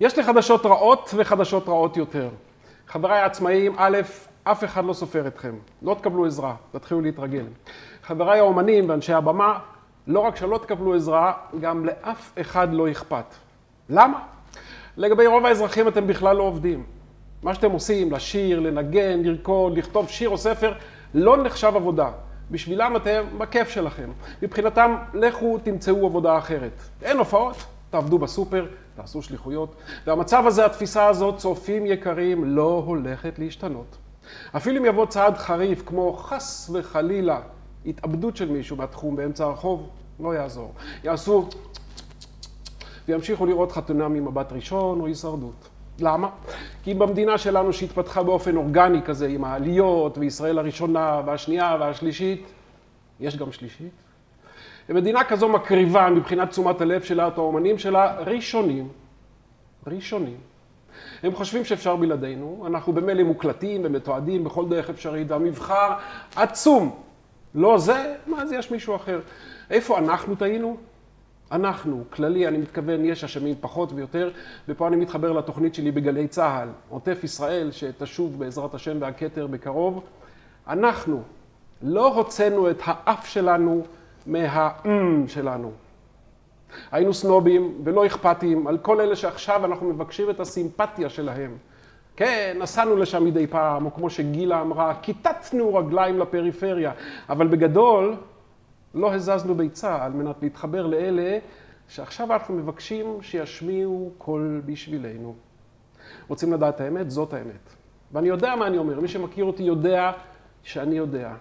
יש לי חדשות רעות וחדשות רעות יותר. חבריי העצמאים, א', אף אחד לא סופר אתכם. לא תקבלו עזרה, תתחילו להתרגל. חבריי האומנים ואנשי הבמה, לא רק שלא תקבלו עזרה, גם לאף אחד לא אכפת. למה? לגבי רוב האזרחים אתם בכלל לא עובדים. מה שאתם עושים, לשיר, לנגן, לרקוד, לכתוב שיר או ספר, לא נחשב עבודה. בשבילם אתם בכיף שלכם. מבחינתם, לכו תמצאו עבודה אחרת. אין הופעות, תעבדו בסופר, תעשו שליחויות. והמצב הזה, התפיסה הזאת, צופים יקרים, לא הולכת להשתנות. אפילו אם יבוא צעד חריף, כמו חס וחלילה התאבדות של מישהו בתחום באמצע הרחוב, לא יעזור. יעשו וימשיכו לראות חתונה ממבט ראשון או הישרדות. למה? כי במדינה שלנו שהתפתחה באופן אורגני כזה, עם העליות, וישראל הראשונה, והשנייה, והשלישית, יש גם שלישית. ומדינה כזו מקריבה מבחינת תשומת הלב שלה, את האומנים שלה, ראשונים. ראשונים. הם חושבים שאפשר בלעדינו, אנחנו במילא מוקלטים ומתועדים בכל דרך אפשרית, והמבחר עצום. לא זה, מה אז יש מישהו אחר. איפה אנחנו טעינו? אנחנו, כללי, אני מתכוון, יש אשמים פחות ויותר, ופה אני מתחבר לתוכנית שלי בגלי צה"ל, עוטף ישראל, שתשוב בעזרת השם והכתר בקרוב. אנחנו לא הוצאנו את האף שלנו מהאם שלנו. היינו סנובים ולא אכפתיים על כל אלה שעכשיו אנחנו מבקשים את הסימפתיה שלהם. כן, נסענו לשם מדי פעם, או כמו שגילה אמרה, כיתתנו רגליים לפריפריה, אבל בגדול לא הזזנו ביצה על מנת להתחבר לאלה שעכשיו אנחנו מבקשים שישמיעו קול בשבילנו. רוצים לדעת האמת? זאת האמת. ואני יודע מה אני אומר, מי שמכיר אותי יודע שאני יודע.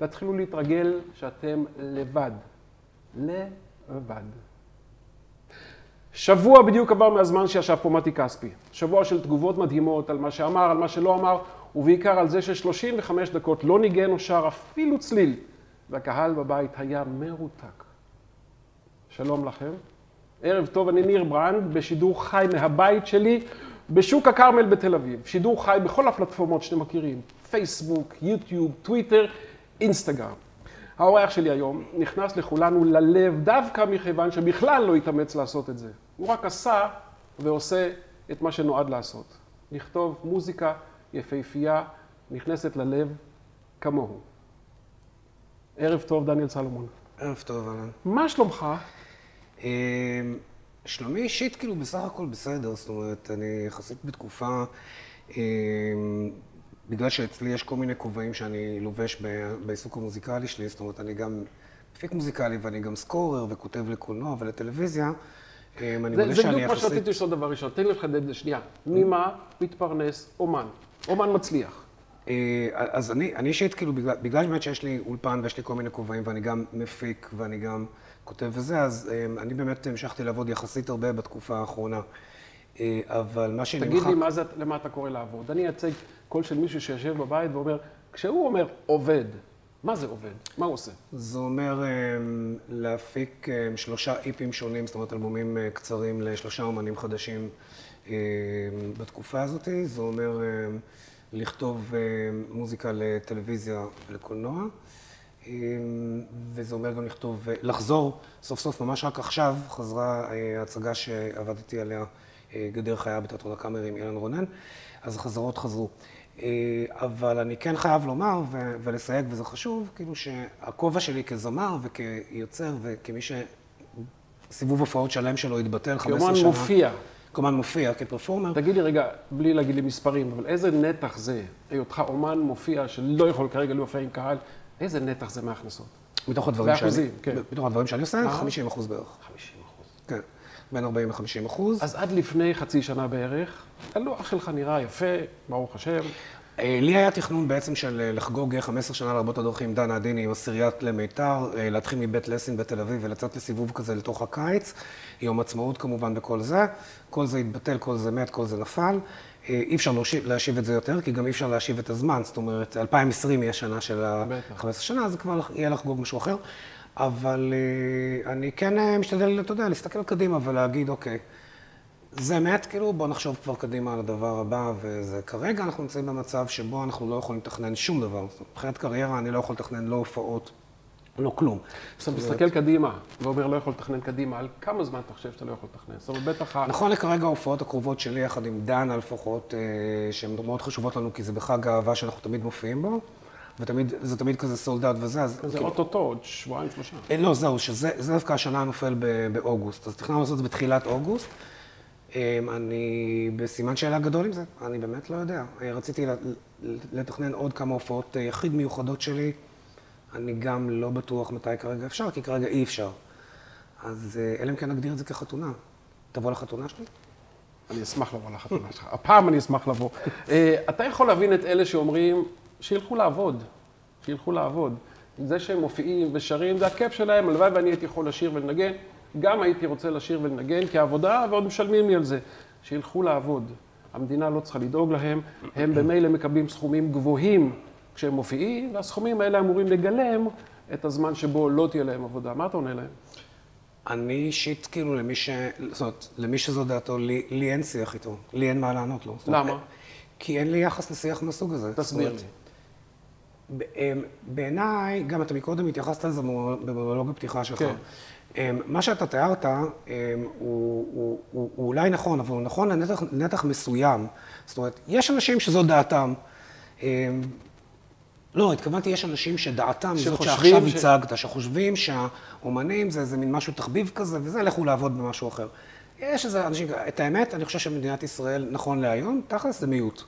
תתחילו להתרגל שאתם לבד. לבד. שבוע בדיוק עבר מהזמן שישב פה מתי כספי. שבוע של תגובות מדהימות על מה שאמר, על מה שלא אמר, ובעיקר על זה ש-35 דקות לא ניגן או שר אפילו צליל, והקהל בבית היה מרותק. שלום לכם. ערב טוב, אני ניר ברנד, בשידור חי מהבית שלי, בשוק הכרמל בתל אביב. שידור חי בכל הפלטפורמות שאתם מכירים, פייסבוק, יוטיוב, טוויטר, אינסטגרם. האורח שלי היום נכנס לכולנו ללב דווקא מכיוון שבכלל לא התאמץ לעשות את זה. הוא רק עשה ועושה את מה שנועד לעשות. לכתוב מוזיקה יפהפייה, נכנסת ללב כמוהו. ערב טוב, דניאל סלומון. ערב טוב, אהלן. מה שלומך? שלומי אישית כאילו בסך הכל בסדר, זאת אומרת, אני יחסית בתקופה, בגלל שאצלי יש כל מיני כובעים שאני לובש בעיסוק המוזיקלי שלי, זאת אומרת, אני גם מפיק מוזיקלי ואני גם סקורר וכותב לקולנוע ולטלוויזיה. אני מודה שאני יחסית... זה בדיוק מה שרציתי לשאול דבר ראשון. תן לי לחדד שנייה. ממה מתפרנס אומן? אומן מצליח. אז אני, אני אישית, כאילו, בגלל, בגלל באמת שיש לי אולפן ויש לי כל מיני כובעים ואני גם מפיק ואני גם כותב וזה, אז אני באמת המשכתי לעבוד יחסית הרבה בתקופה האחרונה. אבל מה שנמחק... תגיד לי, מה זה, למה אתה קורא לעבוד? אני אייצג קול של מישהו שיושב בבית ואומר, כשהוא אומר עובד, מה זה עובד? מה הוא עושה? זה אומר להפיק שלושה איפים שונים, זאת אומרת אלבומים קצרים לשלושה אומנים חדשים בתקופה הזאת. זה אומר לכתוב מוזיקה לטלוויזיה ולקולנוע. וזה אומר גם לכתוב, לחזור, סוף סוף, ממש רק עכשיו, חזרה ההצגה שעבדתי עליה, גדר חיה בתיאטרון הקאמרי עם אילן רונן, אז החזרות חזרו. אבל אני כן חייב לומר ולסייג, וזה חשוב, כאילו שהכובע שלי כזמר וכיוצר וכמי שסיבוב הופעות שלם שלו התבטל 15 שנה. כאומן מופיע. כאומן מופיע, כפרפורמר. תגיד לי רגע, בלי להגיד לי מספרים, אבל איזה נתח זה, היותך אומן מופיע שלא יכול כרגע להופיע עם קהל, איזה נתח זה מההכנסות? מתוך הדברים שאני... באחוזים, כן. מתוך הדברים שאני עושה, 50 אחוז בערך. 50 אחוז. כן, בין 40 ל-50 אחוז. אז עד לפני חצי שנה בערך, הלוח שלך נראה יפה, ברוך השם. לי היה תכנון בעצם של לחגוג 15 שנה לרבות הדרכים עם דנה עדיני, עם עשיריית למיתר, להתחיל מבית לסין בתל אביב ולצאת לסיבוב כזה לתוך הקיץ, יום עצמאות כמובן וכל זה. כל זה התבטל, כל זה מת, כל זה נפל. אי אפשר להשיב את זה יותר, כי גם אי אפשר להשיב את הזמן. זאת אומרת, 2020 היא השנה של ה-15 שנה, אז כבר יהיה לחגוג משהו אחר. אבל אני כן משתדל, אתה יודע, להסתכל קדימה ולהגיד, אוקיי, זה מת, כאילו, בוא נחשוב כבר קדימה על הדבר הבא, וזה כרגע אנחנו נמצאים במצב שבו אנחנו לא יכולים לתכנן שום דבר. מבחינת קריירה אני לא יכול לתכנן לא הופעות, לא כלום. כשאתה מסתכל קדימה, ואומר לא יכול לתכנן קדימה, על כמה זמן אתה חושב שאתה לא יכול לתכנן? זאת אומרת, בטח... נכון לכרגע ההופעות הקרובות שלי, יחד עם דנה לפחות, אה, שהן מאוד חשובות לנו, כי זה בחג האהבה שאנחנו תמיד מופיעים בו, וזה תמיד כזה סולד אאוט וזה, אז... זה אוטוטו, עוד שבועיים, שלושה. אה, לא, זהו, שזה זה דווקא השנה נופל באוגוסט, אז תכננו לעשות את זה בתחילת אוגוסט. אה, אני בסימן שאלה גדול עם זה, אני באמת לא יודע. אה, רציתי לתכנן עוד כמה הופעות אה, יחיד מיוחדות שלי. אני גם לא בטוח מתי כרגע אפשר, כי כרגע אי אפשר. אז אלא אם כן נגדיר את זה כחתונה. תבוא לחתונה שלי? אני אשמח לבוא לחתונה שלך. הפעם אני אשמח לבוא. אתה יכול להבין את אלה שאומרים, שילכו לעבוד. שילכו לעבוד. זה שהם מופיעים ושרים, זה הכיף שלהם, הלוואי ואני הייתי יכול לשיר ולנגן. גם הייתי רוצה לשיר ולנגן כעבודה, ועוד משלמים לי על זה. שילכו לעבוד. המדינה לא צריכה לדאוג להם, הם במילא מקבלים סכומים גבוהים כשהם מופיעים, והסכומים האלה אמורים לגלם את הזמן שבו לא תהיה להם עבודה. מה אתה עונה להם? אני אישית, כאילו, למי ש... זאת אומרת, למי שזו דעתו, לי, לי אין שיח איתו. לי אין מה לענות לו. למה? כי אין לי יחס לשיח מהסוג הזה. תסביר לי. אמ, בעיניי, גם אתה מקודם התייחסת לזה במונולוג הפתיחה שלך. כן. אמ, מה שאתה תיארת אמ, הוא, הוא, הוא, הוא אולי נכון, אבל הוא נכון לנתח, לנתח מסוים. זאת אומרת, יש אנשים שזו דעתם. לא, התכוונתי, יש אנשים שדעתם זאת שעכשיו ש- הצגת, שחושבים שהאומנים זה איזה מין משהו תחביב כזה, וזה, לכו לעבוד במשהו אחר. יש איזה אנשים, את האמת, אני חושב שמדינת ישראל, נכון להיום, תכלס זה מיעוט.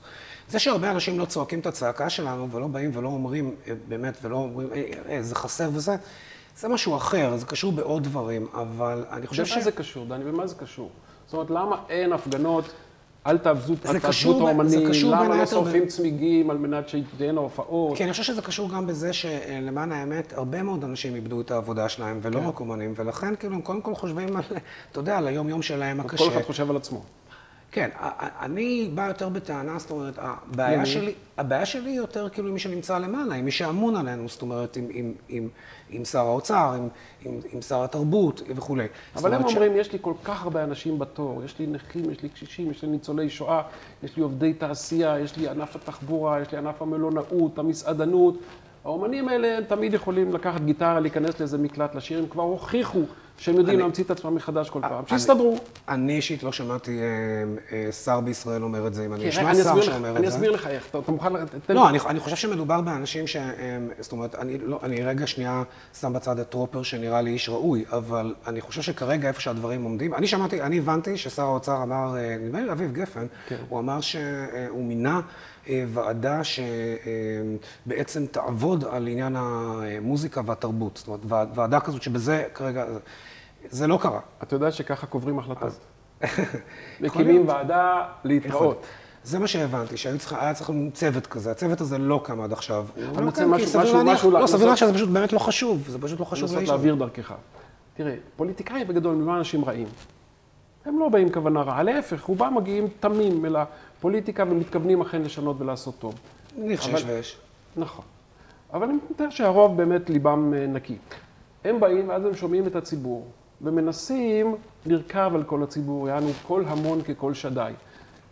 זה שהרבה אנשים לא צועקים את הצעקה שלנו, ולא באים ולא אומרים, אה, באמת, ולא אומרים, "אה, אה, זה חסר וזה, זה משהו אחר, זה קשור בעוד דברים, אבל אני חושב ש... במה זה קשור, דני? במה זה קשור? זאת אומרת, למה אין הפגנות, אל תעזבו את האומנים, למה לא שורפים צמיגים על מנת שתהיינה הופעות? כי אני חושב שזה קשור גם בזה שלמען האמת, הרבה מאוד אנשים איבדו את העבודה שלהם, ולא כן. רק אומנים, ולכן כאילו הם קודם כל חושבים על, אתה יודע, על היום-יום שלהם כל הקשה. אחד חושב על עצמו. כן, אני בא יותר בטענה, זאת אומרת, הבעיה? שלי, הבעיה שלי יותר כאילו עם מי שנמצא למעלה, עם מי שאמון עלינו, זאת אומרת, עם, עם, עם, עם שר האוצר, עם, עם, עם שר התרבות וכולי. אבל הם ש- אומרים, יש לי כל כך הרבה אנשים בתור, יש לי נכים, יש לי קשישים, יש לי ניצולי שואה, יש לי עובדי תעשייה, יש לי ענף התחבורה, יש לי ענף המלונאות, המסעדנות. האומנים האלה הם תמיד יכולים לקחת גיטרה, להיכנס לאיזה מקלט לשיר, הם כבר הוכיחו שהם יודעים אני- להמציא את עצמם מחדש כל פעם. אני- שיסתדרו. אני אישית לא שמעתי אה, אה, שר בישראל אומר את זה, אם אני אשמע אני שר שאומר את אני זה. אסביר לך איך, אתה מוכן... לא, אני, אני חושב שמדובר באנשים שהם, זאת אומרת, אני, לא, אני רגע שנייה שם בצד את טרופר שנראה לי איש ראוי, אבל אני חושב שכרגע איפה שהדברים עומדים, אני שמעתי, אני הבנתי ששר האוצר אמר, אה, נדמה לי אביב גפן, כן. הוא אמר שהוא מינה ועדה שבעצם תעבוד על עניין המוזיקה והתרבות, זאת אומרת, ועד- ועדה כזאת שבזה כרגע, זה לא קרה. אתה יודע שככה קוברים החלטות. מקימים. ועדה להתראות. זה מה שהבנתי, שהיה צריך, להיות צוות כזה, הצוות הזה לא קם עד עכשיו. הוא לא רוצה קם, כי משהו- סביר משהו- להניח- לא, לנסות- סביר להניח שזה פשוט באמת לא חשוב, זה פשוט לא חשוב לנסות לאיש הזה. להעביר דרכך. תראה, פוליטיקאים בגדול לא אנשים רעים. הם לא באים כוונה רעה, להפך, רובם מגיעים תמים אל הפוליטיקה ומתכוונים אכן לשנות ולעשות טוב. אבל- ויש. נכון. אבל אני מתאר שהרוב באמת ליבם אה, נקי. הם באים ואז הם שומעים את הציבור, ומנסים לרכב על כל הציבור, יענו כל המון ככל שדי.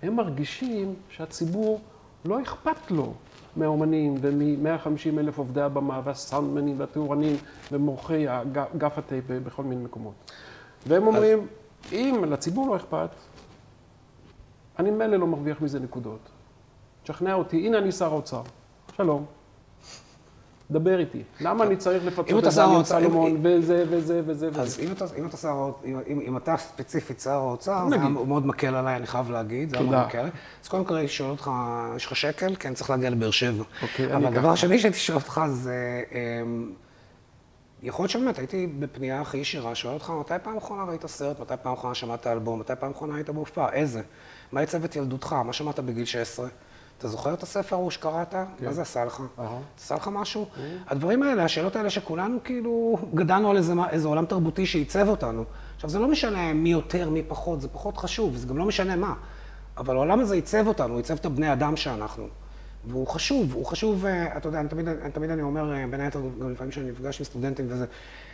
הם מרגישים שהציבור לא אכפת לו מהאומנים ומ-150 אלף עובדי הבמה והסאונדמנים והטהורנים ומורחי הג- גף הטייפ בכל מיני מקומות. והם אומרים, אם לציבור לא אכפת, אני ממילא לא מרוויח מזה נקודות. תשכנע אותי, הנה אני שר האוצר. שלום. דבר איתי. למה אני צריך לפצות את דניאל האוצר, סלומון וזה וזה וזה וזה? אז אם אתה, שר, האוצ- אם, אתה ספציפית שר האוצר, זה מאוד מקל עליי, אני חייב להגיד, זה היה. מאוד מקל. אז קודם כל, שואל אותך, יש לך שקל? כן, צריך להגיע לבאר שבע. אוקיי, אבל הדבר. השני שהייתי שואל אותך זה, אמ, יכול להיות שבאמת הייתי בפנייה הכי ישירה, שואל אותך, מתי פעם אחרונה ראית סרט? מתי פעם אחרונה שמעת אלבום? מתי פעם אחרונה היית בהופעה? איזה? מה יצא את ילדותך? מה שמעת בגיל 16? אתה זוכר את הספר ההוא שקראת? מה זה עשה לך? אהה. עשה לך משהו? הדברים האלה, השאלות האלה שכולנו כאילו גדלנו על איזה, איזה עולם תרבותי שעיצב אותנו. עכשיו, זה לא משנה מי יותר, מי פחות, זה פחות חשוב, זה גם לא משנה מה. אבל העולם הזה עיצב אותנו, עיצב את הבני אדם שאנחנו. והוא חשוב, הוא חשוב, אה, אתה יודע, אני תמיד, אני, תמיד אני אומר, אה, בין היתר, גם לפעמים כשאני נפגש עם סטודנטים וזה,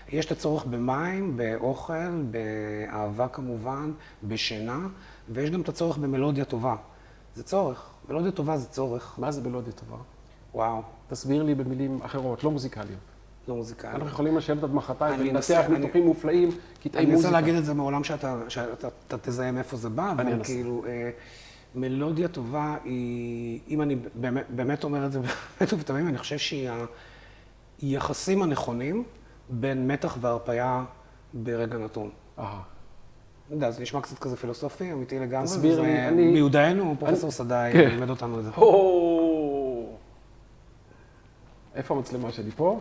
יש את הצורך במים, באוכל, באהבה כמובן, בשינה, ויש גם את הצורך במלודיה טובה. זה צורך, מלודיה טובה זה צורך. מה זה מלודיה טובה? וואו. תסביר לי במילים אחרות, לא מוזיקליות. לא מוזיקאי. אנחנו יכולים לשבת עד מחרתיים אני ולנתח אני- ניתוחים מופלאים, קטעי אני מוזיקה. מנסה להגיד את זה מעולם שאתה, שאתה אתה תזהה מאיפה זה בא, אבל. כאילו, אה, מלודיה טובה היא, אם אני באמת, באמת אומר את זה באמת ובתמים, אני חושב שהיא היחסים הנכונים בין מתח והרפאיה ברגע נתון. אהה. לא יודע, זה נשמע קצת כזה פילוסופי, אמיתי לגמרי. תסביר לי, אני- מיודענו, פרופסור סדאי כן. לימד אותנו את זה. איפה המצלמה שלי? פה?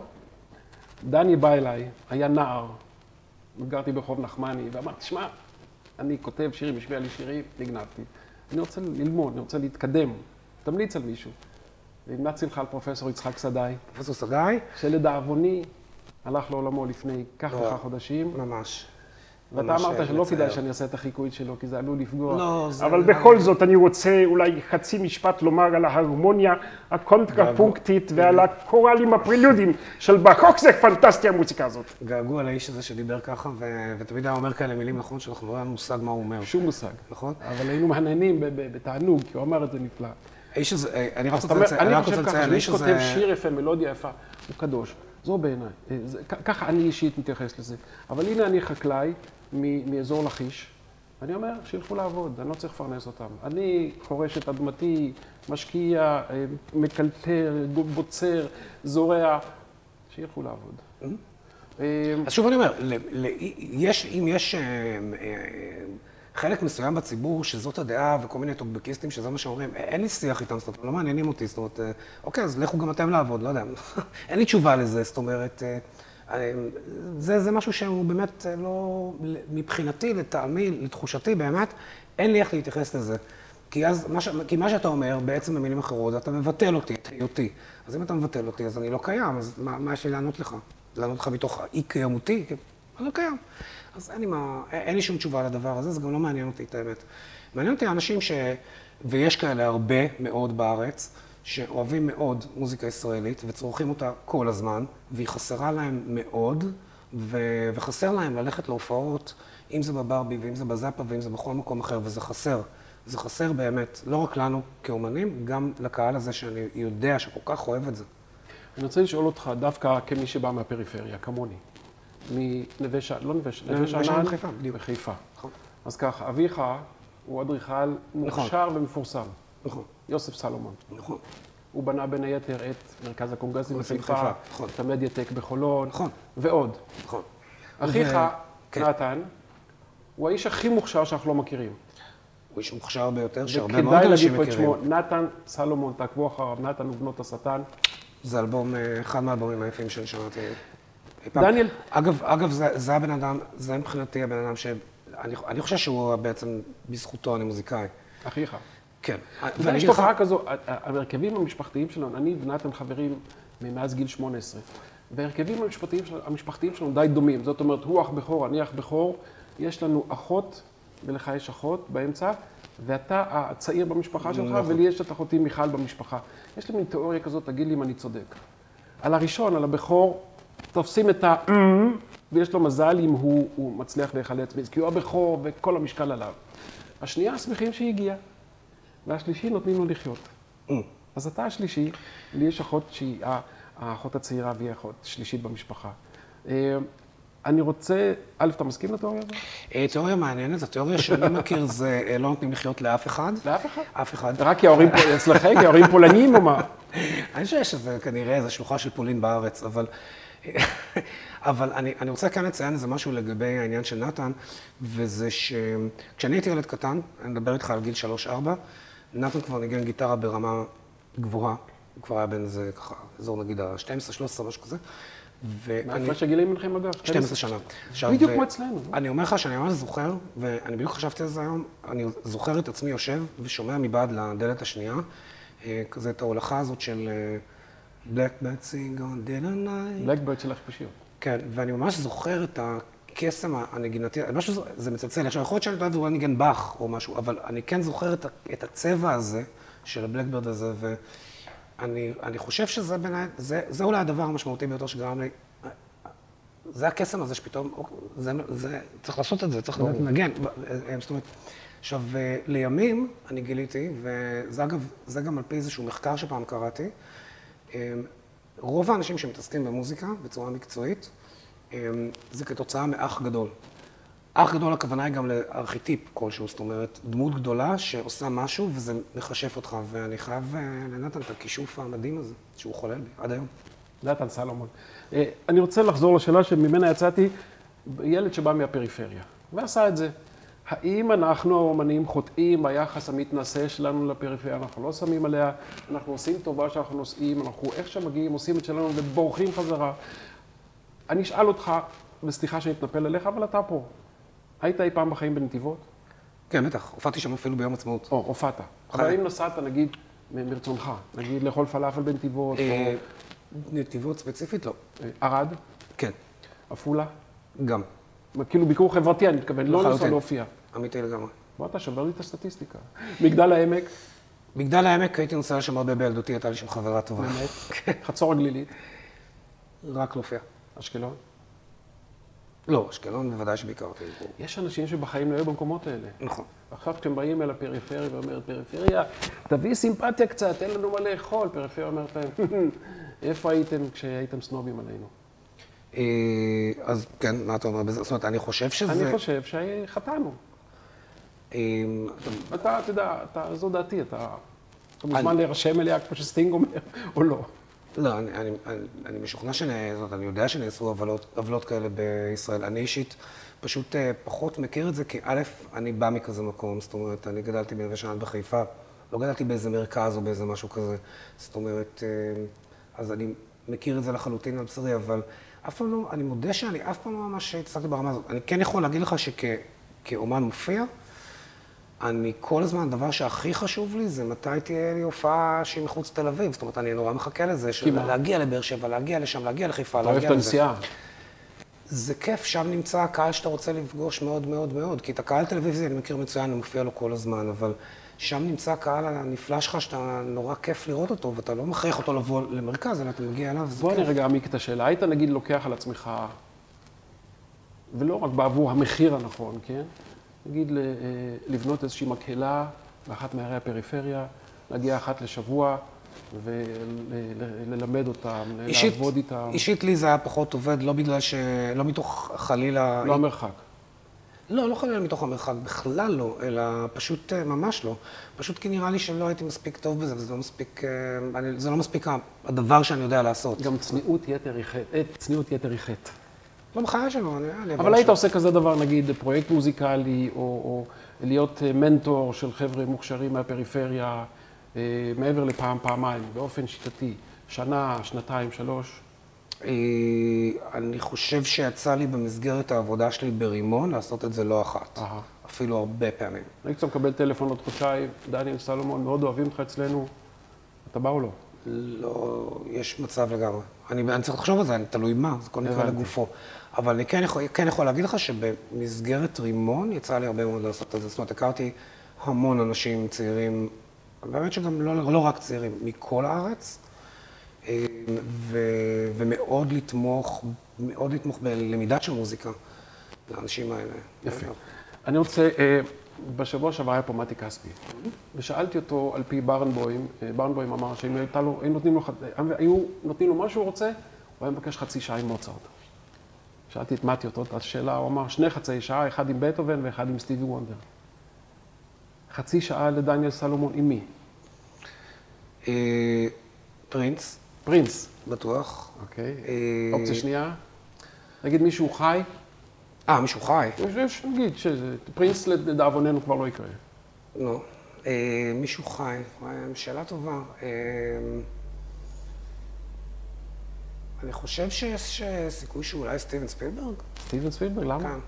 דני בא אליי, היה נער, גרתי ברחוב נחמני, ואמר, תשמע, אני כותב שירים, השמיע לי שירים, נגנבתי. אני רוצה ללמוד, אני רוצה להתקדם, תמליץ על מישהו. והמלצתי לך על פרופסור יצחק סדאי, פרופסור סדאי, שלדאבוני הלך לעולמו לפני כך לא. וכך חודשים, ממש. ואתה ממש אמרת שלא. כדאי שאני אעשה את החיקוי שלו, כי זה עלול לפגוע. לא, זה... אבל בכל זאת אני רוצה אולי חצי משפט לומר על ההרמוניה הקונטרפונקטית ועל הקוראלים הפרילודים של בחוק, זה פנטסטי המוזיקה הזאת. געגוע לאיש הזה שדיבר ככה, ו... ותמיד היה אומר כאלה מילים, נכון, שאנחנו לא היה מושג מה הוא אומר, שום מושג. נכון? אבל היינו מהנהנים ב- ב- בתענוג, כי הוא אמר את זה נפלא. האיש הזה, אה, אני רק רוצה לציין, אני רק רוצה חושב ככה, לציין, שמי שכותב הזה... שיר יפה, מלודיה יפה, הוא קדוש. זו בעיניי. אה, ככה אני אישית מתייחס לזה. אבל הנה אני חקלאי מאזור לכיש, ואני אומר, שילכו לעבוד, אני לא צריך לפרנס אותם. אני חורש את אדמתי, משקיע, אה, מקלטר, בוצר, זורע, שילכו לעבוד. אה, אז שוב אני אומר, יש, אם יש אה, אה, חלק מסוים בציבור שזאת הדעה וכל מיני טוקבקיסטים שזה מה שאומרים, אין לי שיח איתם, זאת אומרת, לא מעניינים אותי, זאת אומרת, אה, אוקיי, אז לכו גם אתם לעבוד, לא יודע, אין לי תשובה לזה, זאת אומרת, אה, אה, זה, זה משהו שהוא באמת אה, לא, מבחינתי, לטעמי, לתחושתי באמת, אין לי איך להתייחס לזה. כי אז, מה, ש... כי מה שאתה אומר, בעצם במילים אחרות, אתה מבטל אותי, את היותי. אז אם אתה מבטל אותי, אז אני לא קיים, אז מה, מה יש לי לענות לך? לענות לך מתוך האי-קיימותי? אני לא קיים. אז אין לי, מה, אין לי שום תשובה לדבר הזה, זה גם לא מעניין אותי את האמת. מעניין אותי אנשים ש... ויש כאלה הרבה מאוד בארץ, שאוהבים מאוד מוזיקה ישראלית וצורכים אותה כל הזמן, והיא חסרה להם מאוד, ו... וחסר להם ללכת להופעות, אם זה בברבי ואם זה בזאפה ואם זה בכל מקום אחר, וזה חסר. זה חסר באמת, לא רק לנו כאומנים, גם לקהל הזה שאני יודע שכל כך אוהב את זה. אני רוצה לשאול אותך, דווקא כמי שבא מהפריפריה, כמוני, מנווה שאנן, לא נווה שאנן, נווה נווה שאנן בחיפה, בדיוק. בחיפה. נכון. אז ככה, אביך הוא אדריכל מוכשר ומפורסם, נכון, יוסף סלומון. נכון, הוא בנה בין היתר את מרכז הקונגרסים קונגרסים בחיפה, נכון. את המדיאטק בחולון, נכון. ועוד. נכון. אחיך, כן. נתן, הוא האיש הכי מוכשר שאנחנו לא מכירים. הוא איש מוכשר ביותר, שהרבה מאוד וכדאי להגיד אנשים פה את מכירים. שמו, נתן סלומון, תעקבו אחריו, נתן ובנות השטן. זה אלבום, אה, אחד מהאלבומים היפים שאני שמעתי אי פעם. דניאל. אגב, אגב, זה, זה הבן אדם, זה מבחינתי הבן אדם ש... אני, אני חושב שהוא בעצם, בזכותו אני מוזיקאי. אחיך. כן. ויש תופעה כזו, ההרכבים המשפחתיים שלנו, אני ונתן חברים מאז גיל 18, וההרכבים המשפחתיים, של, המשפחתיים שלנו די דומים, זאת אומרת, הוא אח בכור, אני אח בכור, יש לנו אחות, ולך יש אחות באמצע, ואתה הצעיר במשפחה שלך, נכון. ולי יש את אחותי מיכל במשפחה. יש לי מין תיאוריה כזאת, תגיד לי אם אני צודק. על הראשון, על הבכור, תופסים את ה... ויש לו מזל אם הוא, הוא מצליח להיחלץ כי הוא הבכור וכל המשקל עליו. השנייה, שמחים שהיא הגיעה. והשלישי נותנים לו לחיות. אז אתה השלישי, לי יש אחות שהיא האחות הצעירה והיא אחות שלישית במשפחה. אה, אני רוצה, א', אתה מסכים לתיאוריה הזאת? אה, תיאוריה מעניינת, התיאוריה שאני מכיר זה אה, לא נותנים לחיות לאף אחד. לאף אחד? אף אחד. רק כי ההורים אצלכם, כי ההורים פולנים או מה? אני חושב שזה כנראה איזו שלוחה של פולין בארץ, אבל, אבל אני, אני רוצה כאן לציין איזה משהו לגבי העניין של נתן, וזה שכשאני הייתי ילד קטן, אני מדבר איתך על גיל 3-4, נתן כבר ניגן גיטרה ברמה גבוהה, הוא כבר היה בן איזה ככה, אזור נגיד ה-12-13, משהו כזה. ואני... מהפרש הגילים ביניכם אגב? 12 שנה. עכשיו, בדיוק כמו אצלנו. אני אומר לך שאני ממש זוכר, ואני בדיוק חשבתי על זה היום, אני זוכר את עצמי יושב ושומע מבעד לדלת השנייה, אה, כזה את ההולכה הזאת של אה, Black Bat Sing on Dead on Night. בלקברד של החיפושיות. כן, ואני ממש זוכר את הקסם הנגינתי, משהו, זה מצלצל. עכשיו, יכול להיות שאני יודעת אולי ניגן באך או משהו, אבל אני כן זוכר את, את הצבע הזה של הבלקברד הזה, ואני אני חושב שזה בעיניי, זה, זה אולי הדבר המשמעותי ביותר שגרם לי, זה הקסם הזה שפתאום, אוקיי, זה, זה, צריך לעשות את זה, צריך לדעת לנגן. זאת אומרת, עכשיו, אה, לימים אני גיליתי, וזה אגב, זה גם על פי איזשהו מחקר שפעם קראתי, אה, רוב האנשים שמתעסקים במוזיקה בצורה מקצועית, זה כתוצאה מאח גדול. אח גדול הכוונה היא גם לארכיטיפ כלשהו, זאת אומרת, דמות גדולה שעושה משהו וזה מכשף אותך, ואני חייב אה, לנתן את הכישוף המדהים הזה, שהוא חולל בי עד היום. נתן סלומון. אה, אני רוצה לחזור לשאלה שממנה יצאתי, ילד שבא מהפריפריה, ועשה את זה. האם אנחנו האומנים חוטאים ביחס המתנשא שלנו לפריפריה? אנחנו לא שמים עליה, אנחנו עושים טובה שאנחנו נוסעים, אנחנו איך שמגיעים עושים את שלנו ובורחים חזרה. אני אשאל אותך, וסליחה שאני אתנפל עליך, אבל אתה פה. היית אי פעם בחיים בנתיבות? כן, בטח, הופעתי שם אפילו ביום עצמאות. או, הופעת. אבל. האם נסעת, נגיד, מרצונך, נגיד לאכול פלאפל בנתיבות, אה, נתיבות ספציפית לא. אה, ערד, כן, עפולה? גם. כאילו ביקור חברתי, אני מתכוון, לא לנסוע. להופיע. אמיתי לגמרי. בוא, אתה שובר לי את הסטטיסטיקה. מגדל העמק, מגדל העמק הייתי נוסע לשם הרבה בילדותי, הייתה לי שם חברה טובה. באמת, חצור הגלילית, רק להופיע. אשקלון. לא, אשקלון בוודאי שביקרתי. יש אנשים שבחיים לא היו במקומות האלה. נכון. עכשיו כשהם באים אל הפריפריה ואומרת, פריפריה, תביא סימפתיה קצת, תן לנו מה לאכול. פריפריה אומרת להם, איפה הייתם כשהייתם סנובים עלינו? אה, אז כן, מה אתה אומר בזה? זאת אומרת, אני חושב שזה... אני חושב שחטאנו. אה, אתה- אתה, יודע, אתה, זו דעתי, אתה... אתה מוזמן להירשם אליה כמו שסטינג אומר, או לא. לא, אני, אני, אני, אני משוכנע שנ... זאת אומרת, אני יודע שנעשו עוולות, עוולות כאלה בישראל. אני אישית פשוט אה, פחות מכיר את זה, כי א', אני בא מכזה מקום, זאת אומרת, אני גדלתי בנווה שאנן בחיפה, לא גדלתי באיזה מרכז או באיזה משהו כזה. זאת אומרת, אה, אז אני מכיר את זה לחלוטין על בשרי, אבל אף פעם לא, אני מודה שאני אף פעם לא ממש הצלחתי ברמה הזאת. אני כן יכול להגיד לך שכאומן מופיע, אני כל הזמן, הדבר שהכי חשוב לי זה מתי תהיה לי הופעה שהיא מחוץ תל אביב. זאת אומרת, אני נורא מחכה לזה, של מה? להגיע לבאר שבע, להגיע לשם, להגיע לחיפה, אתה אוהב להגיע את לזה. הנסיעה. זה כיף, שם נמצא הקהל שאתה רוצה לפגוש מאוד מאוד מאוד. כי את הקהל טלוויזיה אני מכיר מצוין, אני מופיע לו כל הזמן, אבל שם נמצא הקהל הנפלא שלך, שאתה נורא כיף לראות אותו, ואתה לא מכריח אותו לבוא למרכז, אלא אתה מגיע אליו, זה בוא כיף. אני רגע אעמיק את השאלה. היית נגיד לוקח על עצמך, ולא רק בעבור המחיר הנכון, כן? נגיד אה, לבנות איזושהי מקהלה באחת מערי הפריפריה, להגיע אחת לשבוע וללמד אותם, אישית, לעבוד איתם. אישית לי זה היה פחות עובד, לא בגלל ש... לא מתוך חלילה... לא המרחק. לא, לא חלילה מתוך המרחק, בכלל לא, אלא פשוט אה, ממש לא. פשוט כי נראה לי שלא הייתי מספיק טוב בזה, וזה לא מספיק, אה, אני, זה לא מספיק הדבר שאני יודע לעשות. גם צניעות יתר היא חטא. צניעות יתר היא חטא. בחיי שלו, אני... אני אבל היית עושה כזה דבר, נגיד, פרויקט מוזיקלי, או, או להיות אה, מנטור של חבר'ה מוכשרים מהפריפריה, אה, מעבר לפעם, פעמיים, באופן שיטתי, שנה, שנתיים, שלוש. אה, אני חושב שיצא לי במסגרת העבודה שלי ברימון לעשות את זה לא אחת. אהה. אפילו הרבה פעמים. היית מקבל טלפון עוד חודשיים, דניאל סלומון, מאוד אוהבים אותך אצלנו, אתה בא או לא? לא, יש מצב לגמרי. אני, אני צריך לחשוב על זה, אני תלוי מה, זה כל הבנתי. לגופו. אבל אני כן יכול, כן יכול להגיד לך שבמסגרת רימון יצא לי הרבה מאוד לעשות את זה. זאת אומרת, הכרתי המון אנשים צעירים, באמת שגם לא, לא רק צעירים, מכל הארץ, אה, ו, ומאוד לתמוך, מאוד לתמוך בלמידה של מוזיקה לאנשים האלה. יפה. אני רוצה, אה, בשבוע שעבר היה פה מתי כספי, ושאלתי אותו על פי ברנבוים, אה, ברנבוים אמר שאם לו, היו נותנים לו מה שהוא רוצה, הוא היה מבקש חצי שעה עם מוצרט. שאלתי את מתי אותו את השאלה, הוא אמר שני חצי שעה, אחד עם בטהובן ואחד עם סטיבי וונדר. חצי שעה לדניאל סלומון, עם מי? אה, פרינס, פרינס. בטוח. אוקיי. אה, אופציה שנייה, נגיד מישהו חי, אה, מישהו חי? נגיד שפרינס לדאבוננו כבר לא יקרה. לא. אה, מישהו חי, שאלה טובה. אני חושב שיש אה, סיכוי שאולי סטיבן ספילברג? סטיבן ספילברג, למה? כן.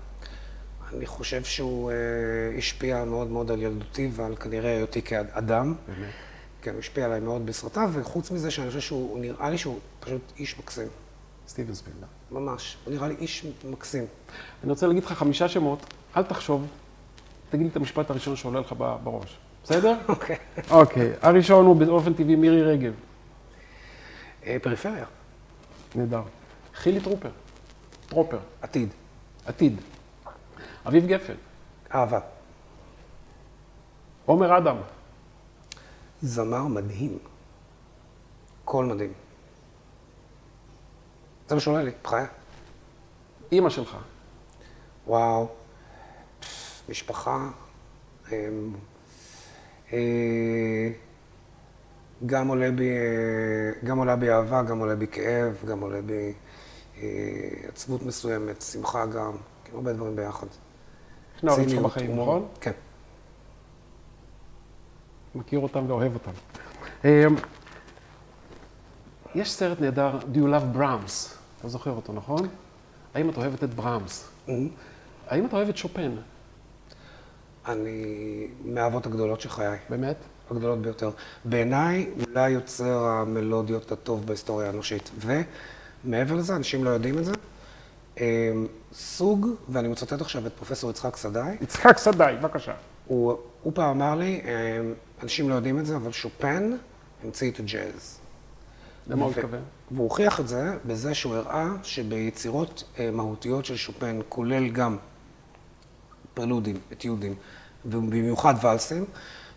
אני חושב שהוא אה, השפיע מאוד מאוד על ילדותי ועל כנראה היותי כאדם. באמת. כן, הוא השפיע עליי מאוד בסרטיו, וחוץ מזה שאני חושב שהוא, הוא נראה לי שהוא פשוט איש מקסים. סטיבן ספילברג. ממש. הוא נראה לי איש מקסים. אני רוצה להגיד לך חמישה שמות, אל תחשוב, תגיד לי את המשפט הראשון שעולה לך בראש, בסדר? אוקיי. אוקיי, הראשון הוא באופן טבעי מירי רגב, אה, פריפריה, נהדר. חילי טרופר, טרופר, עתיד, עתיד. אביב גפן, אהבה. עומר אדם, זמר מדהים. קול מדהים. זה מה שעולה לי, בחיי. אימא שלך. וואו, משפחה, אמ, אה, גם עולה בי, אה, גם עולה בי אהבה, גם עולה בי כאב, גם עולה בי אה, עצבות מסוימת, שמחה גם, כאילו הרבה דברים ביחד. שני ההורים שלך בחיים. נכון? כן. מכיר אותם ואוהב אותם. אמ, יש סרט נהדר, Do you love Brahms? אתה זוכר אותו, נכון? האם את אוהבת את ברמס? האם את אוהבת שופן? אני מהאהבות הגדולות של חיי, באמת? הגדולות ביותר. בעיניי, אולי יוצר המלודיות הטוב בהיסטוריה האנושית. ומעבר לזה, אנשים לא יודעים את זה, אמ, סוג, ואני מצטט עכשיו את פרופסור יצחק סדאי, יצחק סדאי, בבקשה. הוא, הוא פעם אמר לי, אמ, אנשים לא יודעים את זה, אבל שופן המציא את הג'אז. למה הוא מתכוון? והוא הוכיח את זה בזה שהוא הראה שביצירות אה, מהותיות של שופן, כולל גם פרלודים, אתיודים, ובמיוחד ואלסים,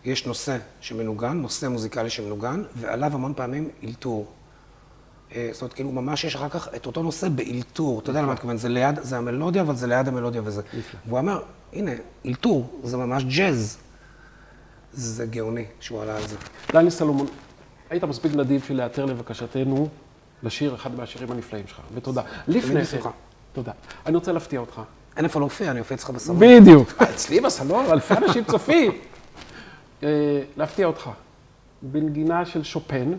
יש נושא שמנוגן, נושא מוזיקלי שמנוגן, ועליו המון פעמים אלתור. אה, זאת אומרת, כאילו, ממש יש אחר כך את אותו נושא באלתור. אתה יודע למה אני מתכוון? זה ליד, זה המלודיה, אבל זה ליד המלודיה וזה. והוא אמר, הנה, אלתור, זה ממש ג'אז. זה גאוני שהוא עלה על זה. דני סלומון, היית מספיק נדיב של להיעתר לבקשתנו לשיר אחד מהשירים הנפלאים שלך, ותודה. לפני כן. תודה. אני רוצה להפתיע אותך. אין איפה להופיע, אני אופיע אצלך בסלון. בדיוק. אצלי בסלון, אלפי אנשים צופים. אה, להפתיע אותך. בנגינה של שופן,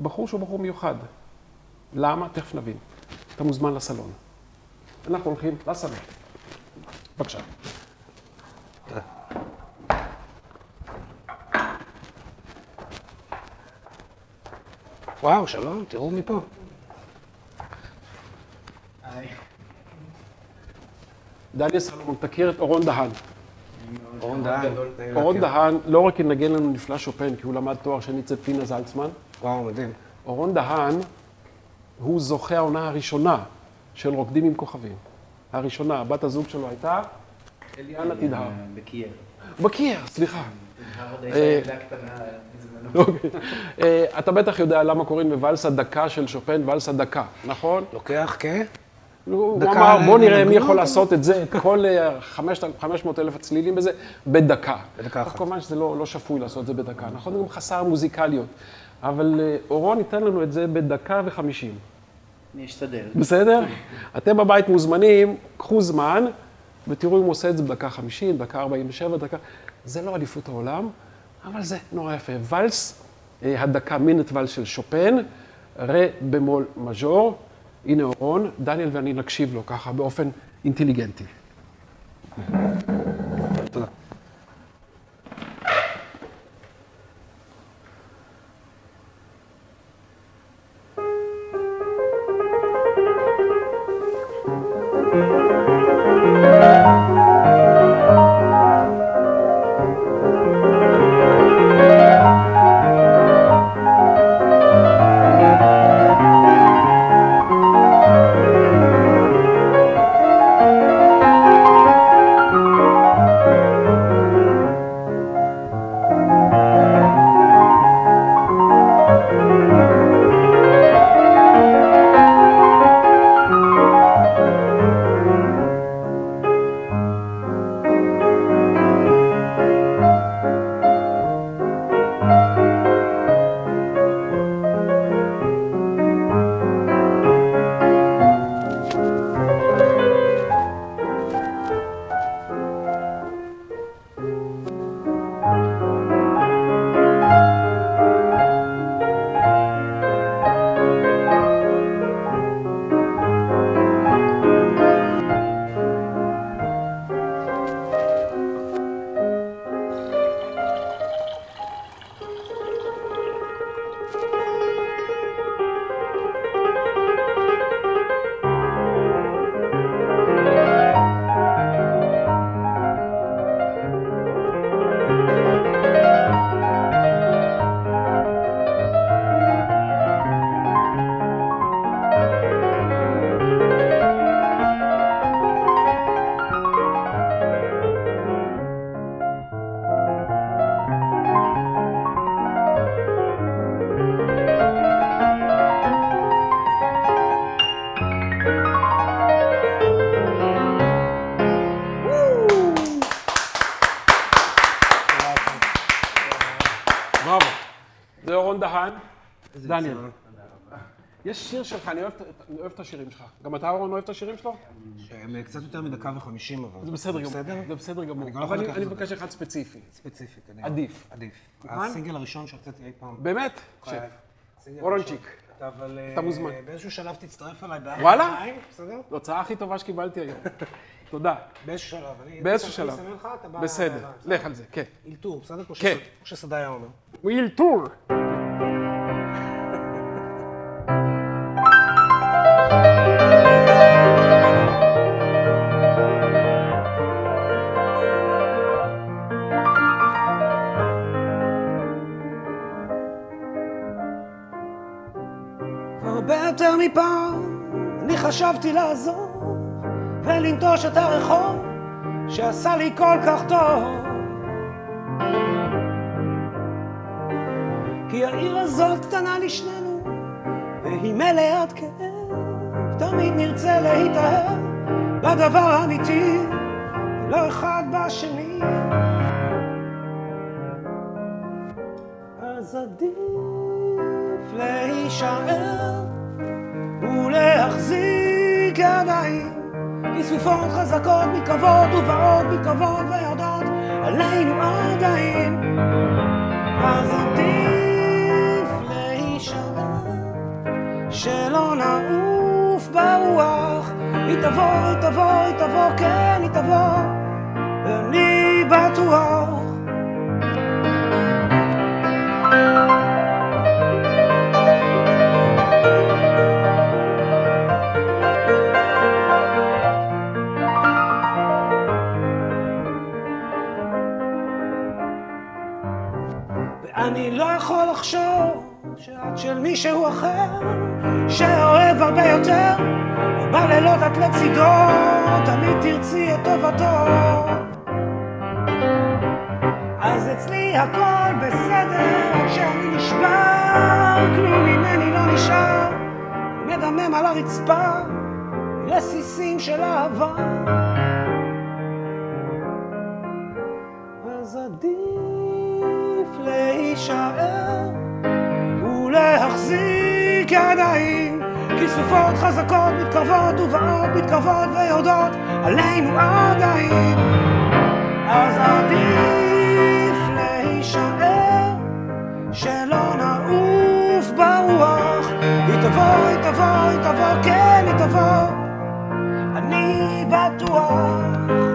בחור שהוא בחור מיוחד. למה? תכף נבין. אתה מוזמן לסלון. אנחנו הולכים לסלון. בבקשה. וואו, שלום, תראו מפה. דניאל סלומון, תכיר את אורון דהן. אורון דהן. אורון דהן לא רק ינגן לנו נפלא שופן, כי הוא למד תואר שני אצל פנינה זלצמן, וואו, מדהים. אורון דהן הוא זוכה העונה הראשונה של רוקדים עם כוכבים. הראשונה, בת הזוג שלו הייתה אליאנה תדהר. בקייב. בקיר, סליחה. אה, בזמנו. אוקיי. אה, אתה בטח יודע למה קוראים לוואלסה דקה של שופן ואלסה דקה, נכון? לוקח כ... הוא אמר, בוא נראה מי. יכול לעשות את זה, את כל אה, 500 אלף הצלילים בזה, בדקה. בדקה אחת. כמובן שזה לא לא שפוי לעשות את זה בדקה, נכון? זה גם חסר מוזיקליות. אבל אה, אורון ייתן לנו את זה בדקה וחמישים. אני אשתדל. בסדר? אתם בבית מוזמנים, קחו זמן, ותראו אם הוא עושה את זה בדקה 50, דקה 47, דקה... זה לא אליפות העולם, אבל זה נורא יפה. ואלס, אה, הדקה מינט ואלס של שופן, רה במול מז'ור. הנה אורון, דניאל ואני נקשיב לו ככה באופן אינטליגנטי. דניאל. יש שיר שלך, אני אוהב, את השירים שלך. גם אתה, אורון, אוהב את השירים שלו? הם קצת יותר מדקה וחמישים אבל. זה בסדר גמור. בסדר? זה בסדר גמור. לא אבל אני. מבקש אחד ספציפי. ספציפי, קדימה. עדיף. עדיף. מוכן? הסינגל הראשון שהוצאתי אי פעם. באמת? הסינגל אורנצ'יק. אבל... אתה מוזמן. אה, באיזשהו שלב תצטרף אליי בארבע וואלה? בסדר? זו ההוצאה הכי טובה שקיבלתי היום. תודה. באיזשהו שלב. באיזשהו אני שלב. אסמן לך, אתה בא- בסדר, לך על זה, כן. אלתור, בסדר? כן. כמו שסדאי היה אומר. וויל יותר מפעם אני חשבתי לעזוב ולנטוש את הרחוב שעשה לי כל כך טוב. כי העיר הזאת קטנה לשנינו והיא מלאת כאב. תמיד נרצה להתאהב בדבר האמיתי ולא אחד בשני. אז עדיף להישאר ולהחזיק ידיים. כיסופות חזקות מקרבות ובאות מקרבות ויודעות עלינו עדיין. אז עדיף להישאר שלא נעוף ברוח. היא תבוא, היא תבוא, היא תבוא, כן היא תבוא ואני בטוח ואני לא יכול לחשוב שאת של מישהו אחר שאוהב הרבה יותר ובלילות את לצידו תמיד תרצי את טובתו. אז אצלי הכל בסדר כשאני נשבר כלום ממני לא נשאר. מדמם על הרצפה רסיסים של אהבה. אז עדיף להישאר ולהחזיק ידיים. כיסופות חזקות מתקרבות ובאות מתקרבות ויורדות עלינו עדיין. אז עדיף להישאר שלא נעוף ברוח. היא תבוא, היא תבוא, היא תבוא, כן היא תבוא. אני בטוח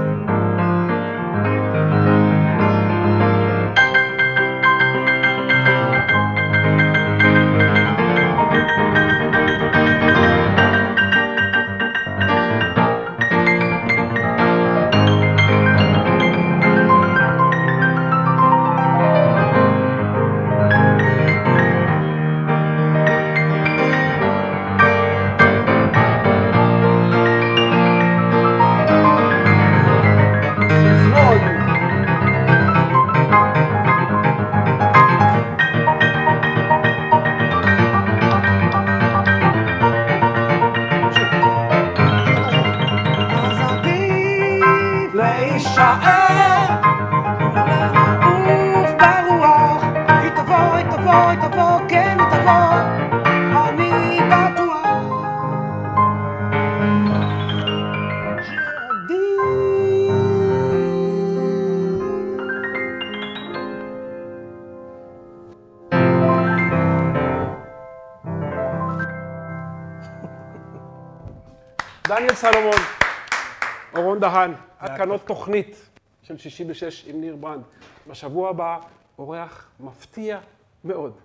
תוכנית של שישי בשש עם ניר ברנד. בשבוע הבא, אורח מפתיע מאוד.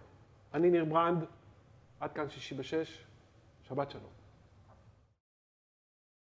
אני ניר ברנד, עד כאן שישי בשש, שבת שלום.